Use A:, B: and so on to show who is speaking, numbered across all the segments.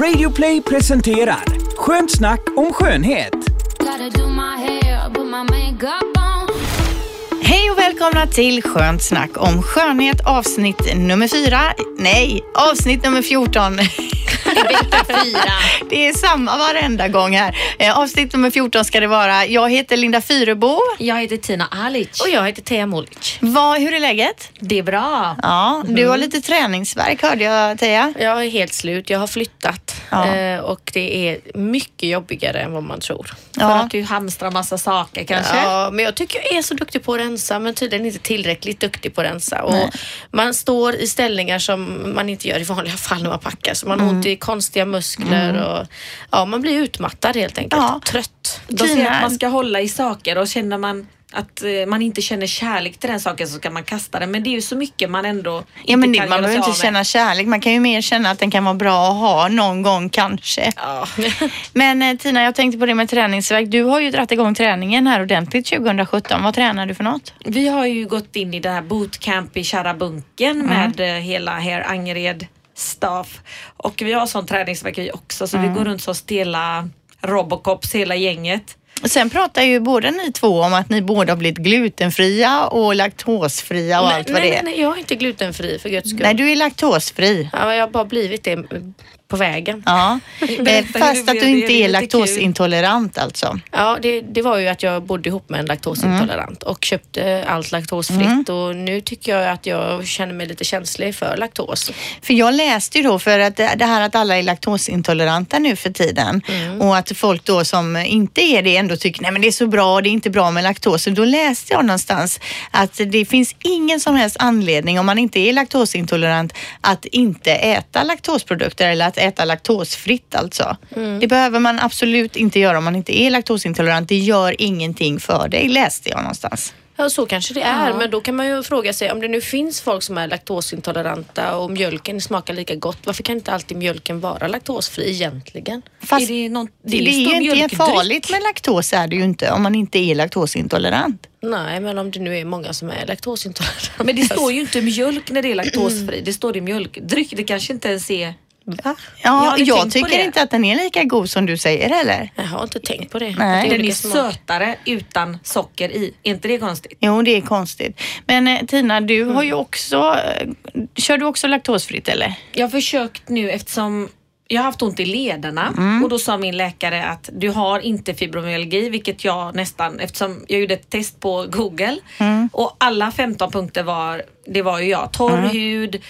A: Radioplay presenterar Skönt snack om skönhet.
B: Hej och välkomna till Skönt snack om skönhet avsnitt nummer fyra. Nej, avsnitt nummer 14. Det är samma varenda gång här. Eh, avsnitt nummer 14 ska det vara. Jag heter Linda Fyrebo.
C: Jag heter Tina Alic.
D: Och jag heter Teija Molic.
B: Vad, hur är läget?
D: Det är bra.
B: Ja, du har lite träningsvärk hörde jag Teija.
D: Jag är helt slut. Jag har flyttat
B: Ja.
D: eh, och det är mycket jobbigare än vad man tror.
C: För
B: Ja.
C: att du hamstrar massa saker kanske?
D: Ja, men jag tycker jag är så duktig på att rensa men tydligen inte tillräckligt duktig på att rensa.
B: Nej.
D: Och man står i ställningar som man inte gör i vanliga fall när man packar. Så man har ont i konstiga muskler och ja, man blir utmattad helt enkelt.
B: Ja.
D: Trött.
C: Säger
B: Tina-
C: att man ska hålla i saker och känner man att eh, man inte känner kärlek till den saken så ska man kasta den. Men det är ju så mycket man ändå inte
B: Ja, men det,
C: kan
B: man behöver inte känna kärlek. Man kan ju mer känna att den kan vara bra att ha någon gång kanske.
D: Ja.
B: Men eh, Tina, jag tänkte på det med träningsvärk. Du har ju dragit igång träningen här ordentligt 2017. Vad tränar du för något?
C: Vi har ju gått in i det här bootcamp i Kära Bunken
B: Mm.
C: med eh, hela Herr Angered staff. Och vi har sån träningsvärk vi också så
B: Mm.
C: vi går runt som stela Robocops hela gänget.
B: Sen pratar ju båda ni två om att ni båda har blivit glutenfria och laktosfria och allt vad
D: nej,
B: det är.
D: nej, nej, jag är inte glutenfri för guds skull.
B: Nej, du är laktosfri.
D: Ja, jag har bara blivit det på vägen.
B: Ja.
C: Berätta
B: Eh, Fast att du inte
C: är
B: laktosintolerant alltså.
D: Ja, det, det var ju att jag bodde ihop med en laktosintolerant och köpte allt laktosfritt och nu tycker jag att jag känner mig lite känslig för laktos.
B: För jag läste ju då för att det här att alla är laktosintoleranta nu för tiden och att folk då som inte är det ändå tycker nej men det är så bra, det är inte bra med laktos. Och Då läste jag någonstans att det finns ingen som helst anledning om man inte är laktosintolerant att inte äta laktosprodukter eller att äta laktosfritt alltså. Det behöver man absolut inte göra om man inte är laktosintolerant. Det gör ingenting för dig läste jag någonstans.
D: Ja, så kanske det är,
C: Ja.
D: men då kan man ju fråga sig om det nu finns folk som är laktosintoleranta och mjölken smakar lika gott, varför kan inte alltid mjölken vara laktosfri egentligen?
B: Fast
C: är det, någon,
B: det, är
C: står
B: ju inte farligt med laktos är det ju inte om man inte är laktosintolerant.
D: Nej, men om det nu är många som är laktosintoleranta.
C: Men det står ju inte mjölk när det är laktosfri. Det står det mjölkdryck. Det kanske inte ens är...
D: Va?
B: Ja,
C: Jag
B: jag tycker inte att den är lika god som du säger heller.
D: Jag har inte tänkt på det.
B: Nej.
C: Den är
D: smak.
C: sötare utan socker i. Är inte det konstigt?
B: Jo, det är konstigt. Men eh, Tina, du har ju också, eh, kör du också laktosfritt eller?
C: Jag har försökt nu eftersom jag har haft ont i lederna
B: Mm.
C: och då sa min läkare att du har inte fibromyalgi, vilket jag nästan, eftersom jag gjorde ett test på Google
B: Mm.
C: och alla 15 punkter var, det var ju jag, torr
B: Mm.
C: hud,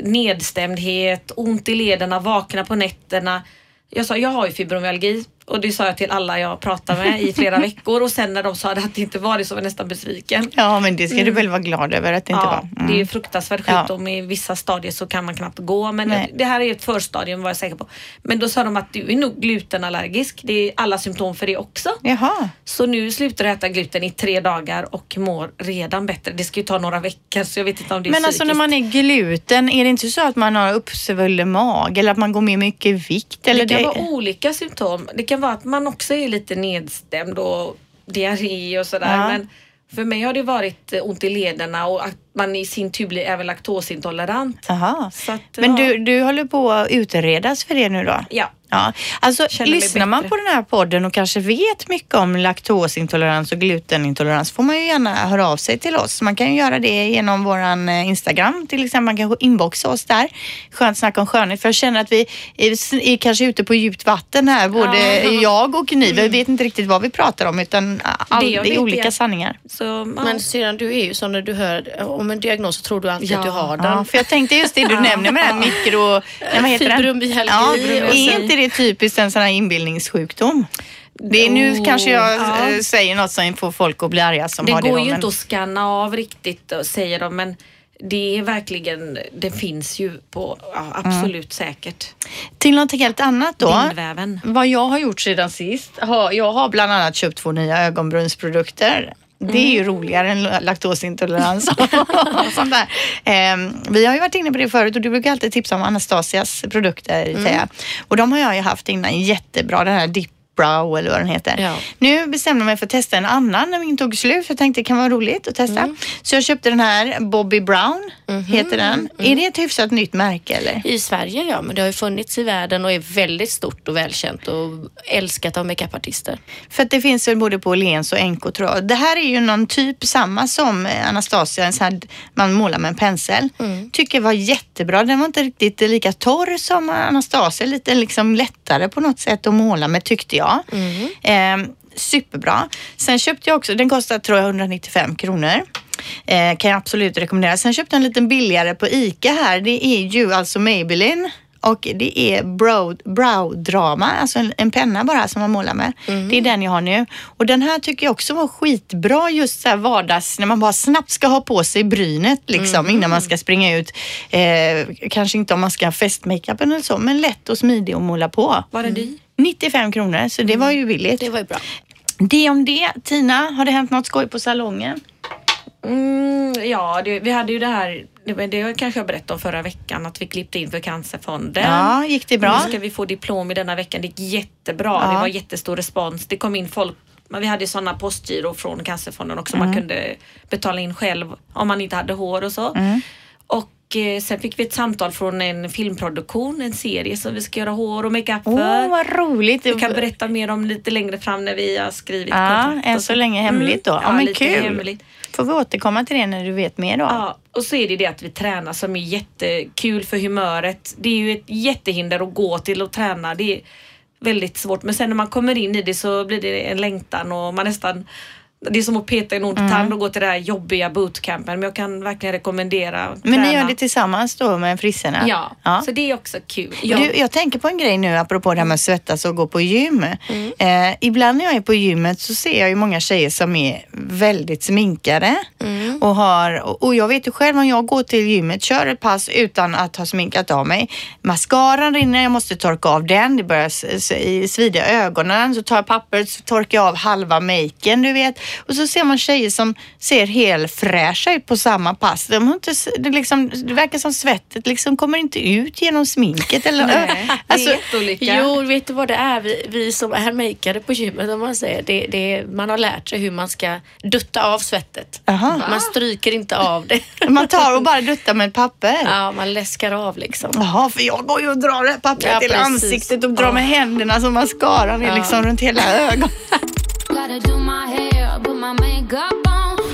C: nedstämdhet, ont i lederna, vakna på nätterna. Jag sa, jag har ju fibromyalgi och det sa jag till alla jag pratade med i flera veckor och sen när de sa att det inte var det så var jag nästan besviken.
B: Ja, men det ska du väl vara glad över att det inte
C: Ja,
B: var. Mm.
C: det är ju fruktansvärd
B: Ja.
C: sjukdom. I vissa stadier så kan man knappt gå. Men
B: Nej.
C: det här är ett förstadium var jag säker på. Men då sa de att du är nog glutenallergisk. Det är alla symptom för det också.
B: Jaha.
C: Så nu slutar jag äta gluten i tre dagar och mår redan bättre. Det ska ju ta några veckor så jag vet inte om det är
B: Men alltså när
C: psykiskt.
B: man är gluten, är det inte så att man har uppsvullen mage eller att man går med mycket vikt? Eller
C: det kan vara olika symptom. Det kan vara att man också är lite nedstämd och diarré och sådär.
B: Ja.
C: Men för mig har det varit ont i lederna och att man i sin tur blir även laktosintolerant.
B: Jaha.
C: Så att,
B: Men
C: ja.
B: du, du håller på att utredas för det nu då?
C: Ja.
B: Ja, alltså
C: Känner
B: lyssnar man på den här podden och kanske vet mycket om laktosintolerans och glutenintolerans får man ju gärna höra av sig till oss. Man kan ju göra det genom våran eh, Instagram till exempel. Man kan inboxa oss där. Skönt snack om skönhet. För jag känner att vi är, är kanske ute på djupt vatten här, både
C: Ja. Mm.
B: jag och ni. Vi vet inte riktigt vad vi pratar om utan all,
C: Det
B: det,
C: jag
B: är olika
C: är-
B: sanningar.
C: Så, ja.
D: Men syrran, du är ju så när du hör om en diagnos så tror du alltid
C: Ja.
D: att du har den.
B: Ja, för jag tänkte just det du nämner med den mikro... Vad heter?
D: Fibromyalgi
B: Ja, är inte det typiskt en sån här inbildningssjukdom? Det är, nu
C: Oh,
B: kanske jag
C: ja.
B: eh, säger något som får folk att bli arga som
C: det
B: har det
C: går
B: då,
C: ju
B: men-
C: inte att scanna av riktigt och säger de men det är verkligen, det finns ju på ja, absolut säkert.
B: Till något helt annat då.
C: Bindväven.
B: Vad jag har gjort sedan sist. har- Jag har bland annat köpt två nya ögonbrynsprodukter. Det är ju
C: Mm.
B: roligare än laktosintolerans och sånt där. Ehm, vi har ju varit inne på det förut och du brukar alltid tipsa om Anastasias produkter,
C: Mm.
B: Och de har jag ju haft innan jättebra. Den här Dip Brow eller vad den heter.
D: Ja.
B: Nu bestämde jag mig för att testa en annan när min tog slut. Jag tänkte det kan vara roligt att testa.
D: Mm.
B: Så jag köpte den här Bobby Brown,
D: Mhm.
B: heter den. Är det ett hyfsat nytt märke eller?
D: I Sverige ja, men det har ju funnits i världen och är väldigt stort och välkänt och älskat av makeupartister.
B: För att det finns väl både på Åhléns och NK tror jag. Det här är ju någon typ samma som eh, Anastasia, en sån här man målar med en pensel.
D: Mm.
B: Tycker var jättebra. Den var inte riktigt lika torr som Anastasia, lite liksom lättare på något sätt att måla med tyckte jag.
D: Mm.
B: Eh, superbra. Sen köpte jag också, den kostar tror jag 195 kronor. Eh, kan jag absolut rekommendera. Sen köpte jag en liten billigare på ICA här. Det är ju alltså Maybelline och det är brow, brow drama, alltså en, en penna bara som man målar med. Det är den jag har nu. Och den här tycker jag också var skitbra just så här vardags, när man bara snabbt ska ha på sig brynet liksom innan man ska springa ut. Eh, kanske inte om man ska ha festmakeupen eller så, men lätt och smidig att måla på.
C: Var är dyr?
B: 95 kronor, så det var ju billigt.
D: Det var ju bra.
B: Det om det. Tina, har det hänt något skoj på salongen?
C: Mm, ja, det, vi hade ju det här, det, det kanske jag berättade om förra veckan, att vi klippte in för Cancerfonden.
B: Ja, gick det bra?
C: Nu ska vi få diplom i denna veckan. Det gick jättebra.
B: Ja.
C: Det var jättestor respons. Det kom in folk men vi hade ju sådana postgiro från Cancerfonden också.
B: Mm.
C: Man kunde betala in själv om man inte hade hår och så.
B: Mm.
C: Och sen fick vi ett samtal från en filmproduktion, en serie som vi ska göra hår och makeup
B: Åh,
C: för.
B: vad roligt.
C: Vi kan berätta mer om lite längre fram när vi har skrivit
B: Ja,
C: kontrakt
B: än så länge hemligt då.
C: Mm,
B: Ja, men
C: lite
B: kul.
C: Hemligt.
B: Får vi återkomma till det när du vet mer då?
C: Ja, och så är det det att vi tränar som är jättekul för humöret. Det är ju ett jättehinder att gå till och träna. Det är väldigt svårt. Men sen när man kommer in i det så blir det en längtan och man nästan det är som att peta i en ont
B: Mm.
C: tand och gå till det här jobbiga bootcampen. Men jag kan verkligen rekommendera att
B: Men ni
C: träna.
B: gör det tillsammans då med frissorna?
C: Ja,
B: ja.
C: så det är också kul.
B: Du, jag tänker på en grej nu apropå det här med att svettas och gå på gym.
C: Mm.
B: Eh, ibland när jag är på gymmet så ser jag ju många tjejer som är väldigt sminkade.
C: Mm.
B: Och, har, och- jag vet ju själv om jag går till gymmet, kör ett pass utan att ha sminkat av mig. Mascaran rinner, jag måste torka av den. Det börjar svida i ögonen. Så tar jag pappret så torkar jag av halva maken, du vet. Och så ser man tjejer som ser helt fräscha ut på samma pass. De har inte, det, liksom, det verkar som svettet liksom kommer inte ut genom sminket. Eller,
C: Nej, det
B: alltså,
C: är jätteolika.
D: Jo, vet du vad det är? Vi, vi som är makeade på gymmet, om man säger, det, det, man har lärt sig hur man ska dutta av svettet.
B: Aha.
D: Man stryker inte av det.
B: man tar och bara duttar med ett papper.
D: Ja, man läskar av liksom.
B: Jaha, för jag går ju och drar det här pappret
D: Ja,
B: till
D: precis.
B: ansiktet och drar
D: Ja.
B: med händerna så mascaran är
D: Ja.
B: liksom runt hela ögonen.
E: Gotta do my hair, put my makeup on.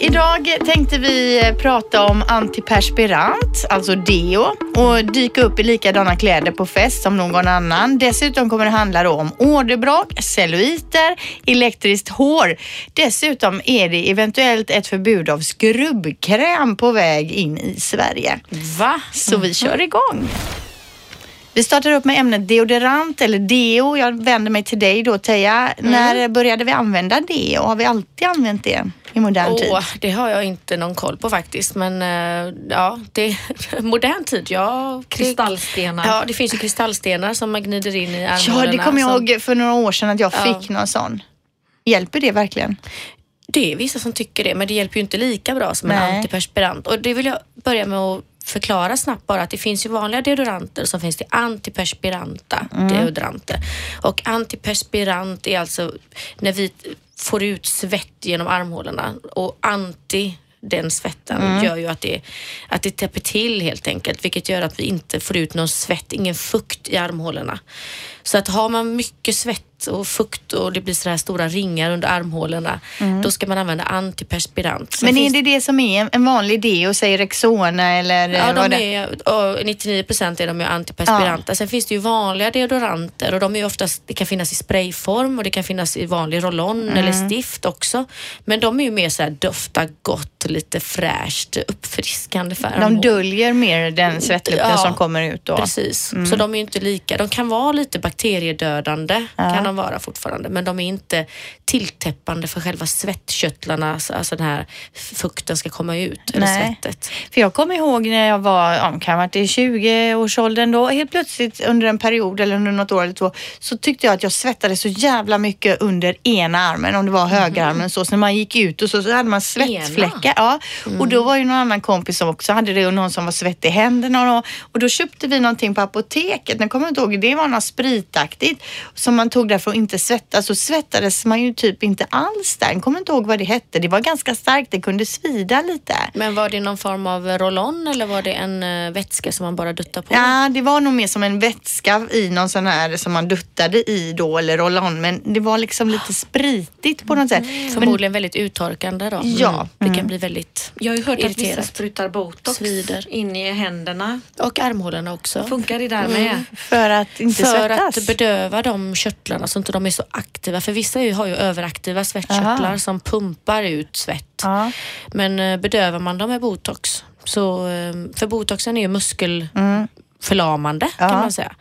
B: Idag tänkte vi prata om antiperspirant, alltså deo, och dyka upp i likadana kläder på fest som någon annan. Dessutom kommer det handla om åderbråck, celluliter, elektriskt hår. Dessutom är det eventuellt ett förbud av skrubbkräm på väg in i Sverige.
D: Va?
B: Så vi kör igång. Vi startar upp med ämnet deodorant eller deo. Jag vänder mig till dig då Teija. När började vi använda deo? Har vi alltid använt det i modern tid?
D: Åh, det har jag inte någon koll på faktiskt. Men eh, ja, det är modern tid. Ja,
C: Kristallstenar.
D: Ja, det finns ju kristallstenar som man gnider in i armhålorna.
B: Ja, det kommer jag ihåg för några år sedan att jag
D: Ja.
B: fick någon sån. Hjälper det verkligen?
D: Det är vissa som tycker det, men det hjälper ju inte lika bra som en
B: Nej.
D: antiperspirant. Och det vill jag börja med att förklara snabbt bara att det finns ju vanliga deodoranter som finns det antiperspiranta deodoranter. Och antiperspirant är alltså när vi får ut svett genom armhålorna och anti den svetten gör ju att det, att det täpper till helt enkelt vilket gör att vi inte får ut någon svett, ingen fukt i armhålorna. Så att har man mycket svett och fukt och det blir sådana här stora ringar under armhålorna då ska man använda antiperspirant. Sen
B: Men är det det som är en vanlig deo, säg Rexona eller
D: Ja,
B: vad
D: de är, och 99 procent är de ju antiperspiranta. Sen finns det ju vanliga deodoranter och de är oftast, det kan finnas i sprayform och det kan finnas i vanlig roll-on
B: Mm.
D: eller stift också. Men de är ju mer så här dofta gott, lite fräscht, uppfriskande för
B: De döljer mer den svettlukten
D: Ja,
B: som kommer ut då.
D: Precis,
B: Mm.
D: så de är ju inte lika. De kan vara lite bakteriedödande kan de vara fortfarande, men de är inte tilltäppande för själva svettkörtlarna, så- alltså den här fukten ska komma ut, eller
B: Nej.
D: svettet.
B: För jag kommer ihåg när jag var, ja, kan ha varit i 20-årsåldern då, helt plötsligt under en period eller under något år eller två, så tyckte jag att jag svettades så jävla mycket under ena armen, om det var högerarmen så. Så när man gick ut och så, så hade man svettfläckar. Ja. Och då var ju någon annan kompis som också hade det och någon som var svettig i händerna. Och, och då köpte vi någonting på apoteket, jag kommer inte ihåg, det var något spritaktigt som man tog där för att inte svettas. Så svettades man ju typ inte alls där. Jag kommer inte ihåg vad det hette. Det var ganska starkt, det kunde svida lite.
D: Men var det någon form av roll-on eller var det en eh, vätska som man bara duttar på?
B: Ja, det var nog mer som en vätska i någon sån här som man duttade i då eller roll-on. Men det var liksom lite spritigt på något sätt. Men,
D: Förmodligen väldigt uttorkande då.
B: Ja.
D: Det kan bli väldigt
C: Jag har ju hört att vissa
D: irriterat.
C: sprutar botox
D: Svider.
C: in i händerna.
D: Och armhålorna också.
C: Funkar det där med?
B: för att inte
D: För
B: svettas.
D: Att bedöva de körtlarna så inte de är så aktiva. För vissa har ju överaktiva svettkörtlar
B: Aha.
D: som pumpar ut svett.
B: Ja.
D: Men eh, bedövar man dem med botox, så, eh, för botoxen är ju muskelförlamande
B: Ja.
D: kan man säga.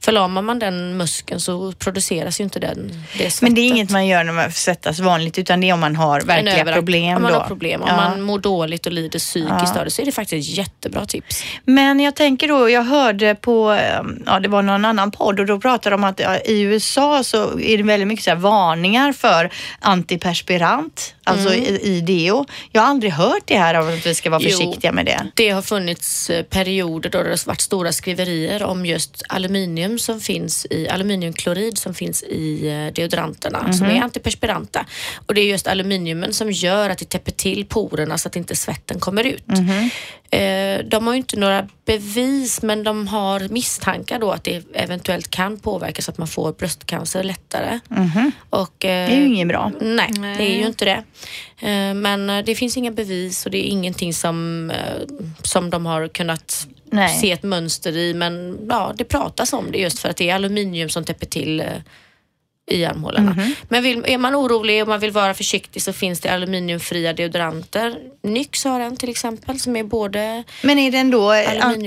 D: Förlamar man den muskeln så produceras ju inte den, det.
B: Men det är inget man gör när man svettas vanligt utan det är om man har verkliga problem
D: Om man
B: då.
D: har problem, om
B: Ja.
D: man mår dåligt och lider psykiskt av det så är det faktiskt ett jättebra tips.
B: Men jag tänker då, jag hörde på, ehm, ja det var någon annan podd och då pratade de om att ja, i USA så är det väldigt mycket så varningar för antiperspirant, alltså
D: Mm.
B: i, i deo. Jag har aldrig hört det här av att vi ska vara
D: Jo.
B: försiktiga med det.
D: Det har funnits eh, perioder då det har varit stora skriverier om just aluminium som finns i aluminiumklorid som finns i eh, deodoranterna som
B: Mhm.
D: är antiperspiranta. Och det är just aluminiumen som gör att det täpper till porerna så att inte svetten kommer ut.
B: Mhm.
D: Eh, De har ju inte några bevis men de har misstankar då att det eventuellt kan påverka så att man får bröstcancer lättare. Och, eh.
B: Det är ju inget bra.
D: Nej,
C: Nej.
D: det är ju inte det. Eh, Men eh, det finns inga bevis och det är ingenting som, eh, som de har kunnat
B: Nej.
D: se ett mönster i. Men ja, det pratas om det just för att det är aluminium som täpper till eh, i armhålorna.
B: Mhm.
D: Men vill, är man orolig och man vill vara försiktig så finns det aluminiumfria deodoranter. Nyx har en till exempel som är både
B: Men är den då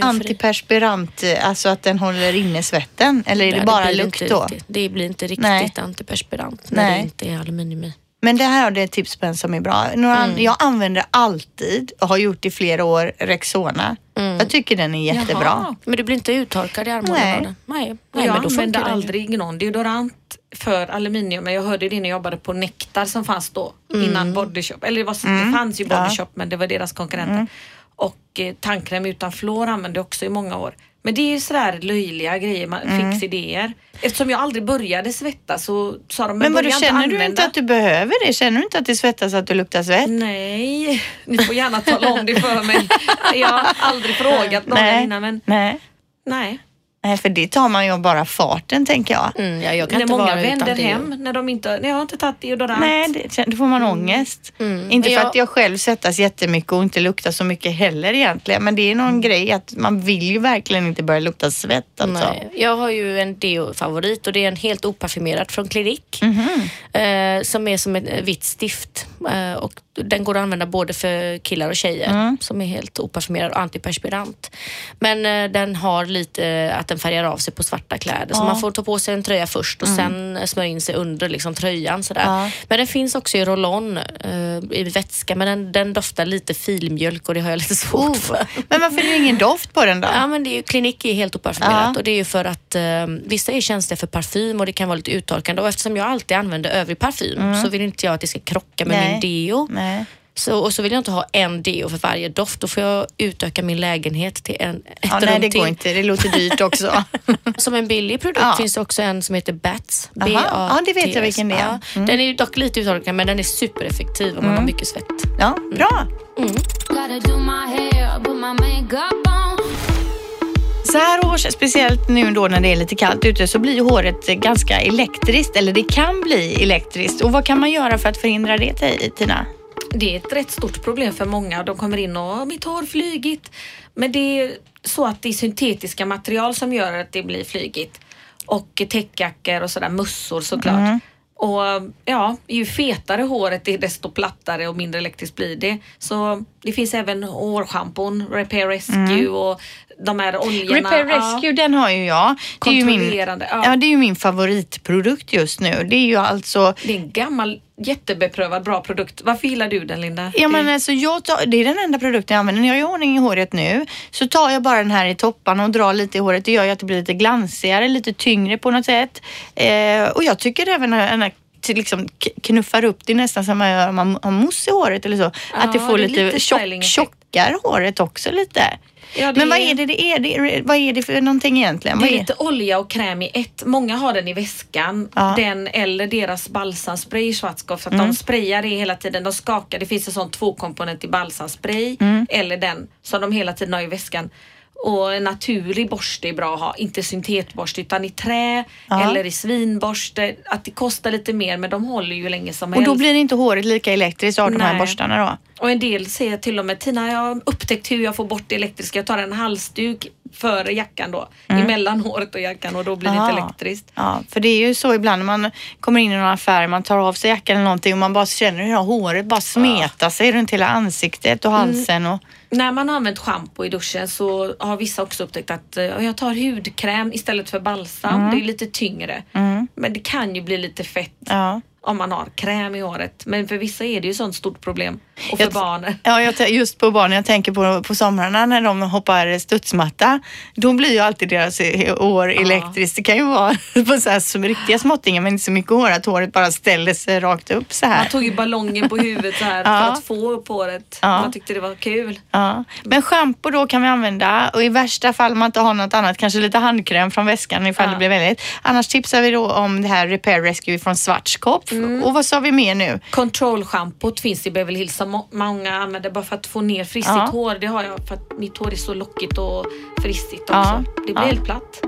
B: antiperspirant, alltså att den håller inne svetten? Eller är det
D: Nej,
B: bara
D: blir
B: lukt
D: inte
B: då?
D: Riktigt, det blir inte riktigt
B: Nej.
D: antiperspirant när
B: Nej.
D: det inte är aluminium i.
B: Men det här är ett tips på en som är bra. Några,
D: Mm.
B: Jag använder alltid, och har gjort i flera år, Rexona.
D: Mm.
B: Jag tycker den är jättebra.
C: Jaha.
D: Men du blir inte uttorkad i armhålorna?
B: Nej.
D: Nej, Nej
C: jag
D: men då funkar
C: använde
D: den ju.
C: aldrig någon deodorant för aluminium. Men jag hörde det när jag jobbade på Nektar som fanns då
D: Mm.
C: innan Body Shop. Eller det, var, det fanns ju Body
B: Ja.
C: Men det var deras konkurrenter. Och eh, tandkräm utan fluor använde jag också i många år. Men det är ju sådär löjliga grejer, man, fixidéer. Eftersom jag aldrig började svettas så sa de,
B: Men
C: börja inte
B: känner du
C: använda.
B: inte att du behöver det? Känner du inte att det svettas att du luktar svett?
C: Nej, ni får gärna tala om det för mig. Jag har aldrig frågat någon
B: Nej.
C: innan men
B: Nej.
C: nej.
B: Nej, för det tar man ju bara farten tänker jag.
D: Mm, ja, jag kan
C: När
D: inte
C: många vänder hem när de inte, nej jag har inte tagit deodorant.
B: Nej, det, då får man ångest. Inte
D: Mm.
B: För
D: jag-
B: att jag själv svettas jättemycket och inte luktar så mycket heller egentligen. Men det är någon
D: Mm.
B: grej att man vill ju verkligen inte börja lukta svett alltså.
D: Nej, jag har ju en deo-favorit och det är en helt oparfymerad från Clinique.
B: Mhm.
D: Eh, som är som ett vitt stift. Eh, och den går att använda både för killar och tjejer.
B: Mm.
D: Som är helt oparfymerad och antiperspirant. Men eh, den har lite eh, att den färgar av sig på svarta kläder. Så man får ta på sig en tröja först och sen eh, smörja in sig under liksom, tröjan. Sådär.
B: Mm. Ja.
D: Men den finns också i roll-on i vätska. Men den, den doftar lite filmjölk och det har jag lite svårt
B: Oh.
D: för.
B: Men varför är det ingen doft på den då?
D: Ja men det är ju, klinik är helt oparfumerat
B: Ja.
D: och det är ju för att eh, vissa är känsliga för parfym och det kan vara lite uttorkande och eftersom jag alltid använder övrig parfym så vill inte jag att det ska krocka med
B: Mm. Nej.
D: min deo.
B: Nej.
D: Så, och så vill jag inte ha en deo för varje doft. Då får jag utöka min lägenhet till en, ett
B: Ja,
D: rum
B: nej, det
D: till.
B: går inte. Det låter dyrt också.
D: Som en billig produkt
B: Ja.
D: finns det också en som heter Bats.
B: Ja, det vet jag vilken det är. Mm.
D: Den är dock lite uttorkande men den är supereffektiv om man har mycket svett.
B: Ja, bra.
E: My makeup on.
B: Så här års, speciellt nu då när det är lite kallt ute, så blir håret ganska elektriskt. Eller det kan bli elektriskt. Och vad kan man göra för att förhindra det, Ti- Tina?
C: Det är ett rätt stort problem för många. De kommer in och mitt hår flygigt. Men det är så att det är syntetiska material som gör att det blir flygigt. Och täckjackor och sådär, mössor såklart. Och ja, ju fetare håret är desto plattare och mindre elektriskt blir det. Så det finns även hårschampon, Repair Rescue och de här oljorna.
B: Repair Rescue, den har ju jag. Det är ju, min,
C: ja.
B: ja, det är ju min favoritprodukt just nu. Det är ju alltså
C: Det är en gammal jättebeprövad bra produkt. Varför gillar du den Linda?
B: Ja, men alltså, jag tar, det är den enda produkten jag använder. När jag gör ordning i håret nu så tar jag bara den här i topparna och drar lite i håret. Det gör ju att det blir lite glansigare, lite tyngre på något sätt. Eh, och jag tycker även att den här liksom knuffar upp det nästan som man gör om man har mousse i håret eller så. att det
C: Ja,
B: får
C: det
B: lite,
C: lite
B: tjock, tjockare håret också lite.
C: Ja,
B: Men vad
C: är-
B: det det är? Det vad är det för någonting egentligen?
C: Det är
B: är-
C: lite olja och kräm i ett. Många har den i väskan.
B: Ja.
C: Den eller deras balsamspray i Schwarzkopf. Att
B: Mm.
C: de sprayar det hela tiden. De skakar. Det finns en sån tvåkomponentig balsamspray.
B: Mm.
C: Eller den som de hela tiden har i väskan. Och en naturlig borste är bra att ha. Inte syntetborste utan i trä
B: Ja.
C: eller i svinborste. Att det kostar lite mer men de håller ju länge som
B: Och
C: helst.
B: då blir inte håret lika elektriskt av de här
C: Nej.
B: borstarna då?
C: Och en del säger till och med Tina jag har upptäckt hur jag får bort det elektriska. Jag tar en halsduk före jackan då. Emellan håret och jackan och då blir det
B: Ah.
C: inte elektriskt.
B: Ja, för det är ju så ibland när man kommer in i någon affär, man tar av sig jackan eller någonting och man bara känner hur håret bara smetar sig runt hela ansiktet och halsen. Och,
C: När man har använt schampo i duschen så har vissa också upptäckt att eh, jag tar hudkräm istället för balsam. Det är lite tyngre. Men det kan ju bli lite fett
B: ja.
C: om man har kräm i håret. Men för vissa är det ju sånt stort problem. Och för
B: Jag-
C: barnen.
B: Ja, jag, just på barnen, jag tänker på, på somrarna när de hoppar studsmatta. Då blir ju alltid deras eh, hår elektriskt. Det kan ju vara på så här som riktiga småttingar men inte så mycket hår, att håret bara ställer sig rakt upp så här.
C: Man tog ju ballongen på huvudet så här
B: Ja.
C: för att få upp håret.
B: Ja.
C: Man tyckte det var kul.
B: Ja. Men schampo då kan vi använda och i värsta fall om man inte har något annat, kanske lite handkräm från väskan ifall
C: Ja.
B: det blir väldigt. Annars tipsar vi då om det här Repair Rescue från Schwarzkopf. Och vad sa vi mer nu?
C: Control-schampot finns i Beverly Hills som må- många använder bara för att få ner frissigt
B: Ja.
C: hår. Det har jag för att mitt hår är så lockigt och frissigt också.
B: Ja.
C: Det blir
B: Ja.
C: helt platt.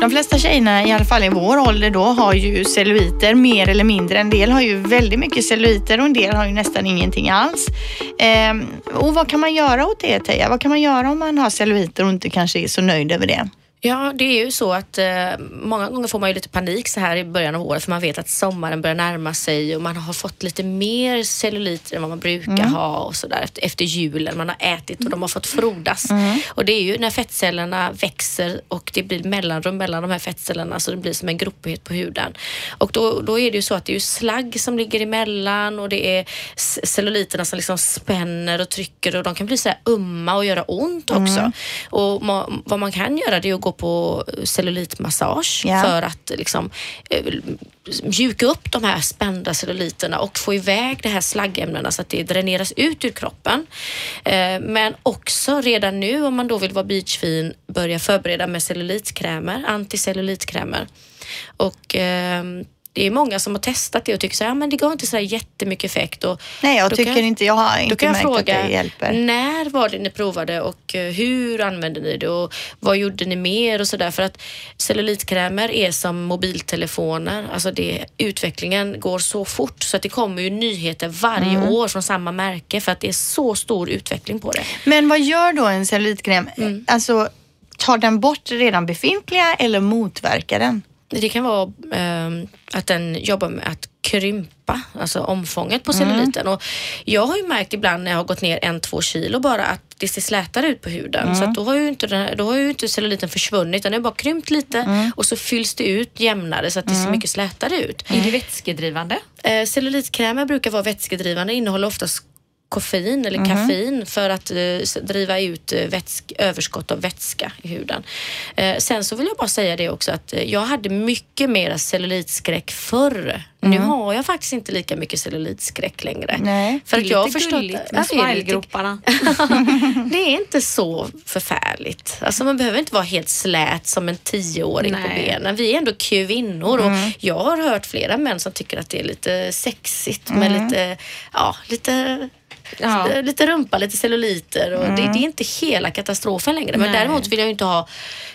B: De flesta tjejerna, i alla fall i vår ålder då, har ju celluliter mer eller mindre. En del har ju väldigt mycket celluliter och en del har ju nästan ingenting alls. Ehm, och vad kan man göra åt det Teija? Vad kan man göra om man har celluliter och inte kanske är så nöjd över det?
D: Ja, det är ju så att eh, många gånger får man ju lite panik så här i början av året för man vet att sommaren börjar närma sig och man har fått lite mer celluliter än vad man brukar ha och sådär efter, efter julen. Man har ätit och de har fått frodas. Och det är ju när fettcellerna växer och det blir mellanrum mellan de här fettcellerna så det blir som en gropighet på huden. Och då, då är det ju så att det är slagg som ligger emellan och det är celluliterna som liksom spänner och trycker och de kan bli så här umma och göra ont också. Och ma- vad man kan göra det är att gå på cellulitmassage
B: Ja.
D: för att liksom eh, mjuka upp de här spända celluliterna och få iväg de här slaggämnena så att det dräneras ut ur kroppen. Eh, Men också redan nu om man då vill vara beachfin börja förbereda med cellulitkrämer, anticellulitkrämer. Och ehm, det är många som har testat det och tycker så här, ja, men det gav inte så jättemycket effekt. Och
B: Nej, jag tycker
D: kan-
B: inte, jag har inte märkt
D: fråga,
B: att det hjälper.
D: när var det ni provade och eh, hur använde ni det och vad gjorde ni mer och sådär? För att cellulitkrämer är som mobiltelefoner. Alltså det, utvecklingen går så fort så att det kommer ju nyheter varje
B: Mm.
D: år från samma märke för att det är så stor utveckling på det.
B: Men vad gör då en cellulitkräm?
D: Mm.
B: Alltså, tar den bort redan befintliga eller motverkar den?
D: Det kan vara ehm, att den jobbar med att krympa, alltså omfånget på
B: Mm.
D: celluliten. Och jag har ju märkt ibland när jag har gått ner en, två kilo bara att det ser slätare ut på huden.
B: Mm.
D: Så då, har ju inte den, här- då har ju inte celluliten försvunnit utan den har bara krympt lite
B: Mm.
D: och så fylls det ut jämnare så att det ser mycket slätare ut.
C: Är det vätskedrivande?
D: Eh, cellulitkrämer brukar vara vätskedrivande, innehåller oftast koffein eller kaffein för att eh, driva ut eh, vätsk, överskott av vätska i huden. Eh, sen så vill jag bara säga det också att eh, jag hade mycket mer cellulitskräck förr. Nu har jag faktiskt inte lika mycket cellulitskräck längre.
B: Nej,
D: för
C: Det
D: att
C: är
D: jag har
C: lite
D: förstått
C: gulligt med
D: det är lite-
C: smilegroparna.
D: det är inte så förfärligt. Alltså man behöver inte vara helt slät som en tioåring på
C: Nej.
D: benen. Vi är ändå kvinnor och jag har hört flera män som tycker att det är lite sexigt med lite, ja, lite
C: Ja.
D: Lite rumpa, lite celluliter och det, det är inte hela katastrofen längre. Men
C: Nej.
D: däremot vill jag inte ha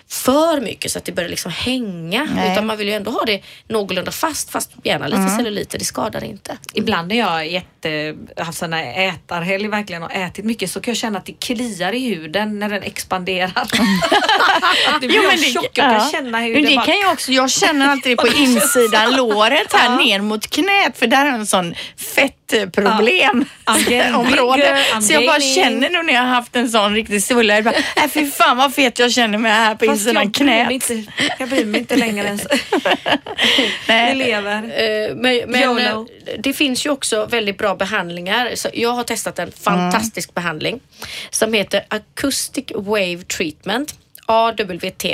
D: för mycket så att det börjar liksom hänga.
B: Nej.
D: Utan man vill ju ändå ha det någorlunda fast, fast gärna lite celluliter. Det skadar inte.
C: Ibland när jag jätte, haft såna ätarhelg verkligen och ätit mycket så kan jag känna att det kliar i huden när den expanderar. det blir
B: Jo,
C: jag
B: men
C: tjock. Jag kan
B: ja.
C: känna hur
B: Men
C: det
B: det
C: bara...
B: kan jag också, jag känner alltid det på insidan låret här ner mot knät för där är en sån fett fettproblem
C: I'm
B: område.
C: getting bigger, I'm
B: Så jag bara känner nu när jag har haft en sån riktig svulla, jag bara, äh, fy fan vad fet jag känner mig här på
C: Fast
B: insidan
C: jag mig
B: knät.
C: inte, jag bryr mig inte längre ens. Vi
B: Nej.
C: lever.
D: Eh, Men, men eh, det finns ju också väldigt bra behandlingar. Så jag har testat en fantastisk behandling som heter Acoustic Wave Treatment. AWT.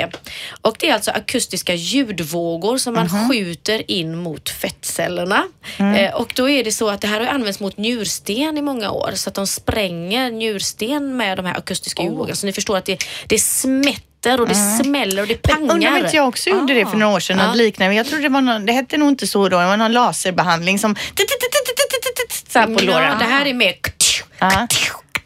D: Och det är alltså akustiska ljudvågor som man skjuter in mot fettcellerna. Eh, och då är det så att det här har använts mot njursten i många år så att de spränger njursten med de här akustiska ljudvågorna. Så ni förstår att det, det smätter och det smäller och det pangar.
B: Undrar om inte jag också gjorde det för några år sedan, något liknande. Jag tror det var någon, det hette nog inte så då, det var någon laserbehandling som så här på låren.
D: Ja, det här är mer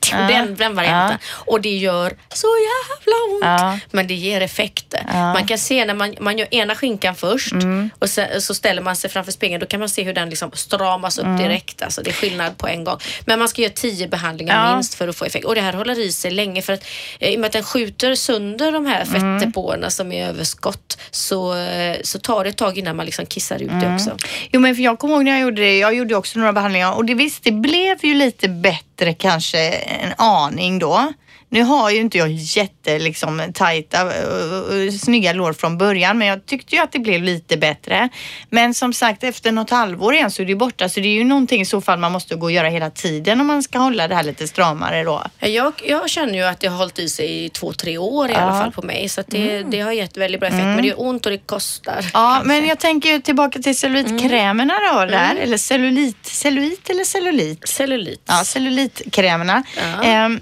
B: Ja.
D: den, den varianten. Och det gör så jävla ont.
B: Ja.
D: Men det ger effekter. Man kan se när man, man gör ena skinkan först
B: Mm.
D: och sen, så ställer man sig framför spegeln. Då kan man se hur den liksom stramas upp
B: Mm.
D: direkt. Alltså det är skillnad på en gång. Men man ska göra tio behandlingar
B: Ja.
D: minst för att få effekt. Och det här håller i sig länge för att eh, i och med att den skjuter sönder de här
B: Mm.
D: fettdepåerna som är överskott så, eh, så tar det ett tag innan man liksom kissar ut
B: Mm.
D: det också.
B: Jo men för jag kommer ihåg när jag gjorde det, jag gjorde också några behandlingar och det visst det blev ju lite bättre kanske en aning då. Nu har ju inte jag jätte liksom tajta uh, snygga lår från början men jag tyckte ju att det blev lite bättre. Men som sagt efter något halvår igen så är det borta så det är ju någonting i så fall man måste gå och göra hela tiden om man ska hålla det här lite stramare då.
D: Jag, jag känner ju att det har hållit i sig i två, tre år i alla fall på mig. Så det, det har gett väldigt bra effekt. Men det är ont och det kostar.
B: Ja, men jag tänker tillbaka till cellulitkrämerna då där, eller cellulit, cellulit eller cellulit?
D: Cellulit.
B: Ja, cellulitkrämerna.
D: Ja.
B: Ehm,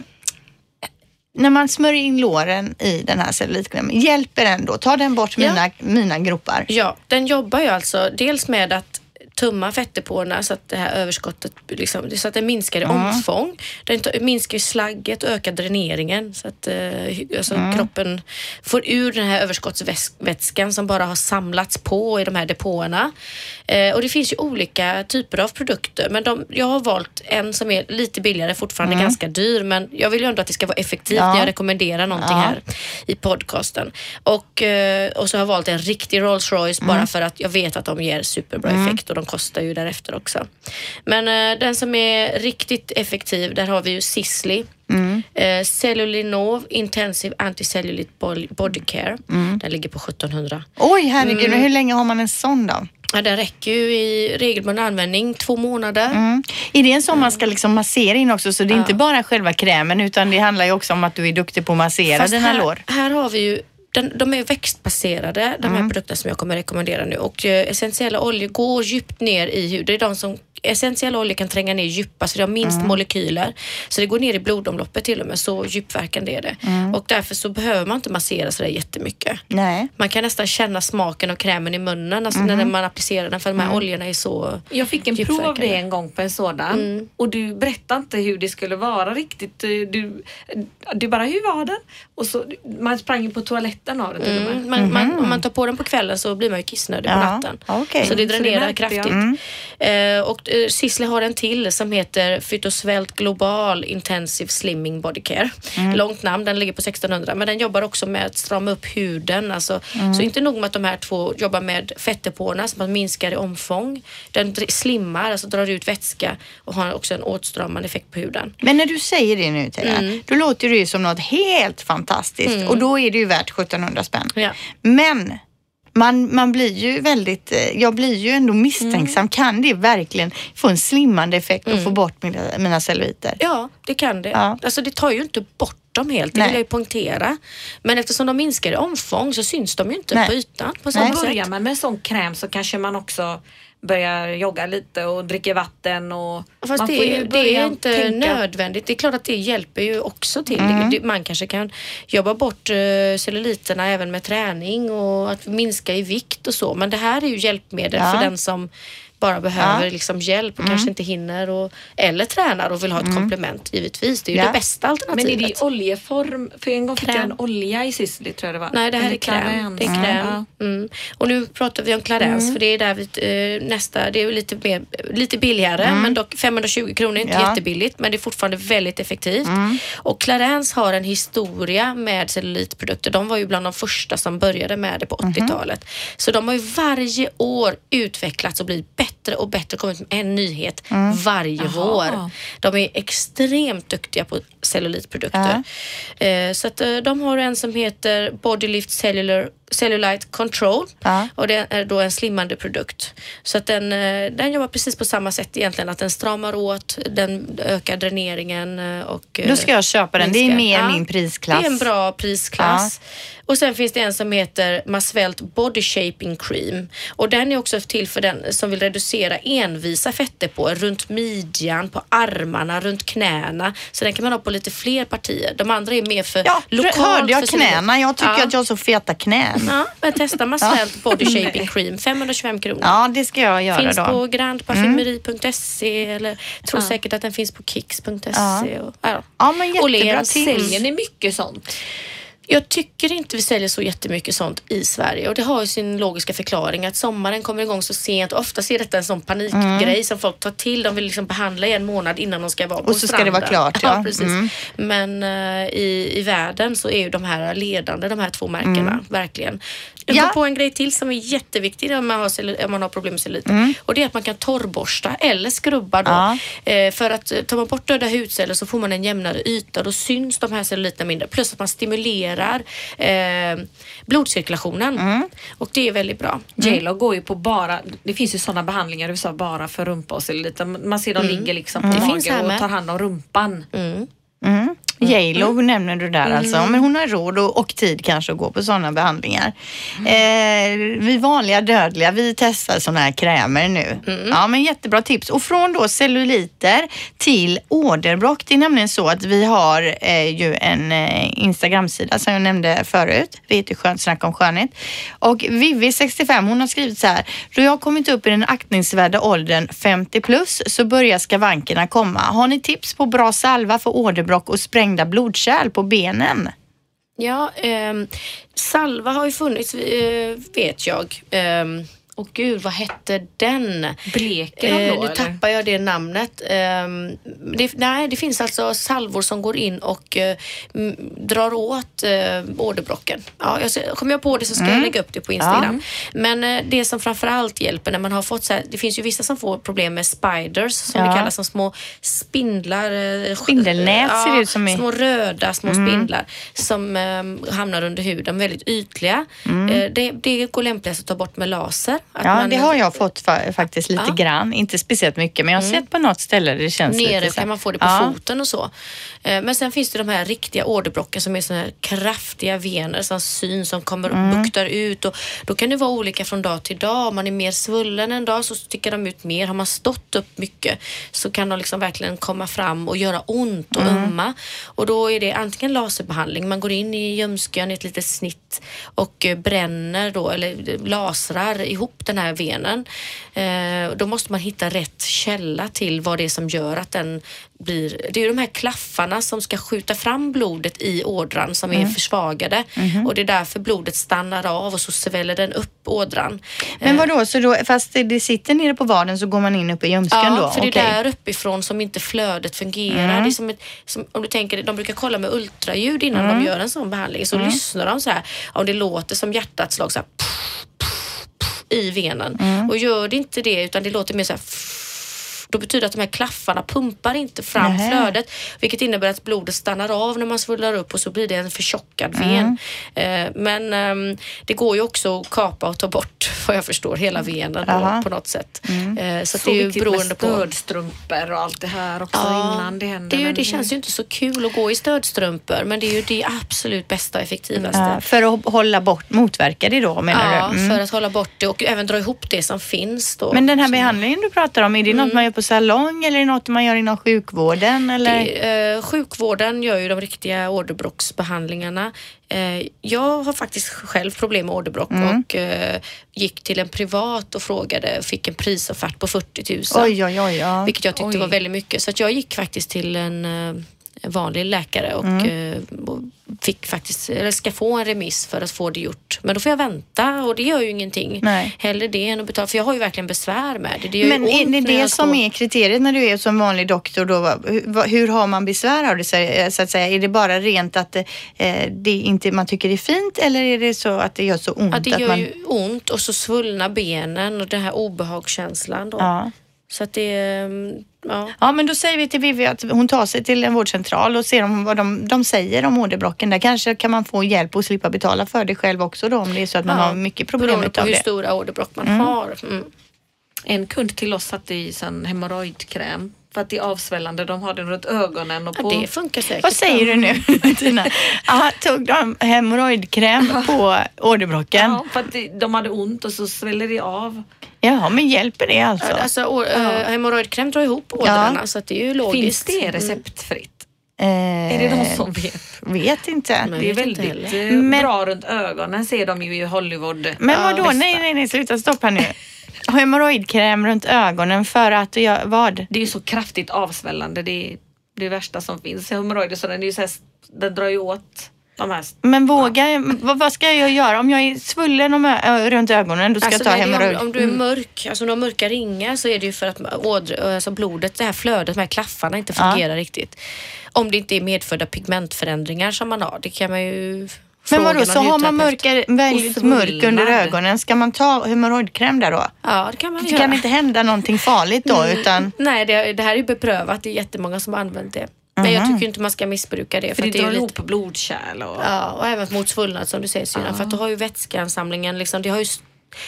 B: när man smörjer in låren i den här cellulitkrämen, hjälper den då? Tar den bort
D: Ja.
B: mina, mina gropar?
D: Ja, den jobbar ju alltså dels med att tumma fettdepåerna så att det här överskottet liksom, så att det minskar i omfång. Den minskar slagget och ökar dräneringen så att eh, alltså kroppen får ur den här överskottsvätskan som bara har samlats på i de här depåerna. Eh, och det finns ju olika typer av produkter men de, jag har valt en som är lite billigare, fortfarande ganska dyr men jag vill ju ändå att det ska vara effektivt
B: Ja.
D: när jag rekommenderar någonting
B: Ja.
D: här i podcasten. Och, eh, och så har jag valt en riktig Rolls Royce bara för att jag vet att de ger superbra effekt och de kostar ju därefter också. Men eh, den som är riktigt effektiv, där har vi ju Sisley. Eh, Cellulinov Intensive Anticellulite Bo- Body Care. Den ligger på 1700.
B: Oj, herregud, hur länge har man en sån då?
D: Ja, den räcker ju i regelbunden användning, två månader.
B: Mm. Är det en sån man ska liksom massera in också? Så det är inte bara själva krämen utan det handlar ju också om att du är duktig på att massera
D: Fast
B: dina
D: här,
B: lår.
D: här har vi ju den, de är växtbaserade, de här
B: Mm.
D: produkterna som jag kommer rekommendera nu. Och eh, essentiella oljor går djupt ner i huden. Det är de som essentiella oljor kan tränga ner djupast, så det har minst
B: Mm.
D: molekyler. Så det går ner i blodomloppet till och med, så djupverkande är det.
B: Mm.
D: Och därför så behöver man inte massera sådär jättemycket.
B: Nej.
D: Man kan nästan känna smaken av krämen i munnen alltså
B: Mm.
D: när man applicerar den för de här oljorna är så
C: Jag fick en prov av det en gång på en sådan
D: Mm.
C: och du berättade inte hur det skulle vara riktigt. Du, du bara, hur var den? Och så, man sprang ju på toaletten av den till och med.
D: Mm, man, man, om man tar på den på kvällen så blir man ju kissnödig på
B: Ja,
D: natten.
B: okej.
D: Så det
C: Så det
D: dränerar
C: märkte jag.
D: kraftigt. Eh, och eh, Sisley har en till som heter Phytosvelt Global Intensive Slimming Body Care. Långt namn, den ligger på 1600 men den jobbar också med att strama upp huden. Alltså, Så inte nog med att de här två jobbar med fettdepåerna man minskar i omfång. Den slimmar, alltså drar ut vätska och har också en åtstramande effekt på huden.
B: Men när du säger det nu Tia,
D: Mm.
B: då låter det ju som något helt fantastiskt och då är det ju värt 1700 spänn.
D: Ja.
B: Men man, man blir ju väldigt, eh, jag blir ju ändå misstänksam.
D: Mm.
B: Kan det verkligen få en slimmande effekt och få bort mina, mina celluliter?
D: Ja, det kan det.
B: Ja.
D: Alltså det tar ju inte bort dem helt, det
B: Nej.
D: vill jag ju poängtera. Men eftersom de minskar i omfång så syns de ju inte
B: Nej.
D: på ytan på
B: Nej.
D: samma
C: Börjar
D: sätt.
C: man med en sån kräm så kanske man också börjar jogga lite och dricker vatten och
D: Fast
C: man
D: det,
C: får ju
D: det är inte
C: tänka.
D: nödvändigt. Det är klart att det hjälper ju också till.
B: Mm.
D: Man kanske kan jobba bort uh, celluliterna även med träning och att minska i vikt och så. Men det här är ju hjälpmedel
B: Ja.
D: för den som bara behöver
B: Ja. Mm.
D: liksom hjälp och kanske inte hinner och, eller tränar och vill ha ett komplement givetvis. Det är ju
B: Ja.
D: det bästa
C: Men
D: alternativet.
C: är det i oljeform? För en gång fick jag en olja i Sisley tror jag det var.
D: Nej, det här
C: Eller
D: är kräm. Det är kräm. Mm. Och nu pratar vi om Clarence för det är där vi, eh, nästa, det är lite, mer, lite billigare men dock 520 kronor, inte
B: Ja.
D: jättebilligt men det är fortfarande väldigt effektivt. Och Clarence har en historia med cellulitprodukter. De var ju bland de första som började med det på 80-talet. Så de har ju varje år utvecklats och blivit bättre bättre och bättre, kommit med en nyhet varje vår. De är extremt duktiga på cellulitprodukter. Eh, så att, eh, de har en som heter Bodylift Cellular Cellulite Control
B: Ja.
D: och det är då en slimmande produkt. Så att den, eh, den jobbar precis på samma sätt egentligen, att den stramar åt, den ökar dräneringen eh, och
B: Då ska jag köpa den. Det är
D: minskar.
B: mer min prisklass.
D: Det är en bra prisklass. Och sen finns det en som heter Masvelt Body Shaping Cream och den är också till för den som vill reducera envisa fettdepåer runt midjan, på armarna, runt knäna. Så den kan man ha på lite fler partier. De andra är mer för
B: Ja,
D: lokalt.
B: hörde jag knäna? Jag tycker
D: Ja.
B: att jag har så feta knän.
D: Ja, men testa Masvelt Body Shaping Cream, 525 kronor.
B: Ja, det ska jag göra
D: Finns
B: då.
D: på grandparfymeri.se eller tror säkert att den finns på kicks.se. Och, ja.
B: Ja, men jättebra
D: Åhléns
B: tips.
C: Säljer ni mycket sånt?
D: Jag tycker inte vi säljer så jättemycket sånt i Sverige och det har ju sin logiska förklaring att sommaren kommer igång så sent och ofta är detta en sån panikgrej som folk tar till. De vill liksom behandla i en månad innan de ska vara på
B: Mm. Och så ska det vara
D: stranden.
B: klart, ja.
D: precis.
B: Mm.
D: Men eh, i, i världen så är ju de här ledande, de här två märkena, verkligen. Jag
B: Mm. Ja.
D: på en grej till som är jätteviktig om man har, om man har problem med celluliter.
B: Mm.
D: Och det är att man kan torrborsta eller skrubba då.
B: Ja.
D: Eh, för att eh, tar man bort döda hudceller så får man en jämnare yta. Då syns de här celluliterna mindre. Plus att man stimulerar eh, blodcirkulationen.
B: Mm.
D: Och det är väldigt bra.
C: J.Lo går ju på bara, det finns ju sådana behandlingar i USA bara för rumpa och celluliter. Man ser dem ligger liksom på
D: Det finns här
C: mage
D: med.
C: och tar hand om rumpan.
D: Mm.
B: Mm. J.Lo nämner du där alltså. Men hon har råd och, och tid kanske att gå på sådana behandlingar. Eh, vi vanliga dödliga, vi testar sådana här krämer nu. Ja, men jättebra tips. Och från då celluliter till åderbråck. Det är nämligen så att vi har eh, ju en eh, Instagramsida som jag nämnde förut. Vi heter Skönt snack om skönhet. Och Vivi, 65, hon har skrivit så här. Då jag har kommit upp i den aktningsvärda åldern 50 plus så börjar skavankerna komma. Har ni tips på bra salva för åderbråck och sprängda blodkärl på benen?
D: Ja, eh, salva har ju funnits, eh, vet jag. Ehm, och gud, vad hette den?
C: Bleker de
D: Eh,
C: då
D: nu
C: eller?
D: tappar jag det namnet. Ehm, det, nej, det finns alltså salvor som går in och eh, m, drar åt eh, åderbråcken. Ja, jag, kommer jag på det så ska jag lägga upp det på Instagram. Men eh, det som framförallt hjälper när man har fått så här, det finns ju vissa som får problem med spiders som
B: Ja.
D: det kallas, som små spindlar. eh,
B: Spindelnät ser det ut som i-
D: Små röda små spindlar som eh, hamnar under huden, väldigt ytliga. Eh, det, det går lämpligast att ta bort med laser.
B: Ja, det har jag fått fa- faktiskt lite
D: Ja.
B: grann. Inte speciellt mycket, men jag har sett på något ställe det känns
D: Nere
B: lite så här-
D: kan man få det på
B: ja.
D: foten och så. Eh, Men sen finns det de här riktiga åderbråcken som är såna här kraftiga vener som syns, som kommer och
B: Mm.
D: buktar ut. Och då kan det vara olika från dag till dag. Om man är mer svullen en dag så sticker de ut mer. Har man stått upp mycket så kan de liksom verkligen komma fram och göra ont och
B: Mm.
D: ömma. Och då är det antingen laserbehandling, man går in i ljumsken i ett litet snitt och eh, bränner då eller lasrar ihop den här venen. Eh, då måste man hitta rätt källa till vad det är som gör att den blir... Det är ju de här klaffarna som ska skjuta fram blodet i ådran som är försvagade och det är därför blodet stannar av och så sväller den upp ådran.
B: Men vadå, så då, fast det- sitter nere på vaden så går man in uppe i ljumsken
D: Ja,
B: då?
D: för det är
B: Okej.
D: där uppifrån som inte flödet fungerar. Det är som ett, som, om du tänker, de brukar kolla med ultraljud innan de gör en sån behandling. Så lyssnar de så här, om det låter som hjärtats slag så här, i venen. Och gör det inte det utan det låter mer så här då betyder det att de här klaffarna pumpar inte fram
B: Nähä.
D: flödet vilket innebär att blodet stannar av när man svullnar upp och så blir det en förtjockad ven. Eh, men ehm, det går ju också att kapa och ta bort vad jag förstår hela venen då, på något sätt.
B: Mm.
D: Eh, så,
C: Så
D: det är ju beroende på
C: stödstrumpor och allt det här också innan det händer.
D: det, ju, det känns ju inte så kul att gå i stödstrumpor men det är ju det absolut bästa och effektivaste.
B: Ja, för att hålla bort, motverka det då menar
D: Ja,
B: du? Mm.
D: för att hålla bort det och även dra ihop det som finns då.
B: Men den här behandlingen du pratar om, är det
D: Mm.
B: något man gör på salong eller är det något man gör inom sjukvården? Eller?
D: Det, eh, sjukvården gör ju de riktiga åderbråcksbehandlingarna. Eh, jag har faktiskt själv problem med åderbråck
B: Mm.
D: och eh, gick till en privat och frågade och fick en prisoffert på 40 000.
B: Oj, oj, oj. Ja.
D: Vilket jag tyckte
C: Oj.
D: var väldigt mycket. Så att jag gick faktiskt till en eh, vanlig läkare och
B: Mm.
D: eh, och fick faktiskt, eller ska få en remiss för att få det gjort. Men då får jag vänta och det gör ju ingenting.
B: Nej.
D: Hellre det än att betala, för jag har ju verkligen besvär med det. det
B: Men är det det som är kriteriet när du är som vanlig doktor då? Hur, har man besvär av det så så att säga? Är det bara rent att eh, det inte man tycker det är fint eller är det så att det gör så ont?
D: Ja, det
B: att
D: gör
B: man,
D: ju ont och så svullna benen och den här obehagskänslan då.
B: ja.
D: Så att det, mm, ja.
B: ja, men då säger vi till Vivi att hon tar sig till en vårdcentral och ser om vad de, de säger om åderbråcken. Där kanske kan man få hjälp och slippa betala för det själv också då om det är så att man
D: Ja,
B: har mycket problem
D: Beroende på hur
B: det.
D: stora åderbråck man har. Mm.
C: En kund till oss satte i sån hemorrojdkräm för att det är avsvällande. De har den runt ögonen och
D: Ja,
C: på...
D: det funkar säkert.
B: Vad säger du nu Tina? Ja, tog de hemorrojdkräm på åderbråcken?
C: Ja, för att det- de hade ont och så sväller det av.
B: Ja, men hjälper det alltså?
D: Ja, Alltså, å- äh, hemorrojdkräm drar ihop ådrarna så att det är ju logiskt.
C: Finns det receptfritt?
B: Eh,
C: Är det någon som vet?
B: Vet inte.
D: Nej.
C: Det är väldigt eh,
B: Men-
C: bra runt ögonen ser de ju i Hollywood.
B: Men
C: Ja,
B: vadå?
C: bästa.
B: Nej, nej, nej, sluta stopp här nu. Hemorrojdkräm runt ögonen för att jag, vad?
C: Det är ju så kraftigt avsvällande. Det är det värsta som finns. Hemorrojder så den, är ju så här, den drar ju åt de här
B: Men våga, vad, vad ska jag göra om jag är svullen om, ö, runt ögonen? Då ska
D: Alltså,
B: jag ta hemorrojd.
D: om, om du är mörk, alltså om du har mörka ringar så är det ju för att alltså blodet, det här flödet, de här klaffarna inte
B: Ja.
D: fungerar riktigt. Om det inte är medfödda pigmentförändringar som man har. Det kan man ju
B: Men vadå, så har man mörka, väldigt mörk under ögonen, ska man ta hemorrojdkräm där då?
D: Ja, det kan man
B: Det
D: göra.
B: kan inte hända någonting farligt då utan
D: Nej, det, det här är ju beprövat. Det är jättemånga som har använt det. Men jag tycker inte man ska missbruka det.
C: För det
D: är ju
C: drar
D: lite-
C: ihop blodkärl och...
D: Ja, och även mot svullnad som du säger syrran. För att då har ju vätskeansamlingen liksom, det har ju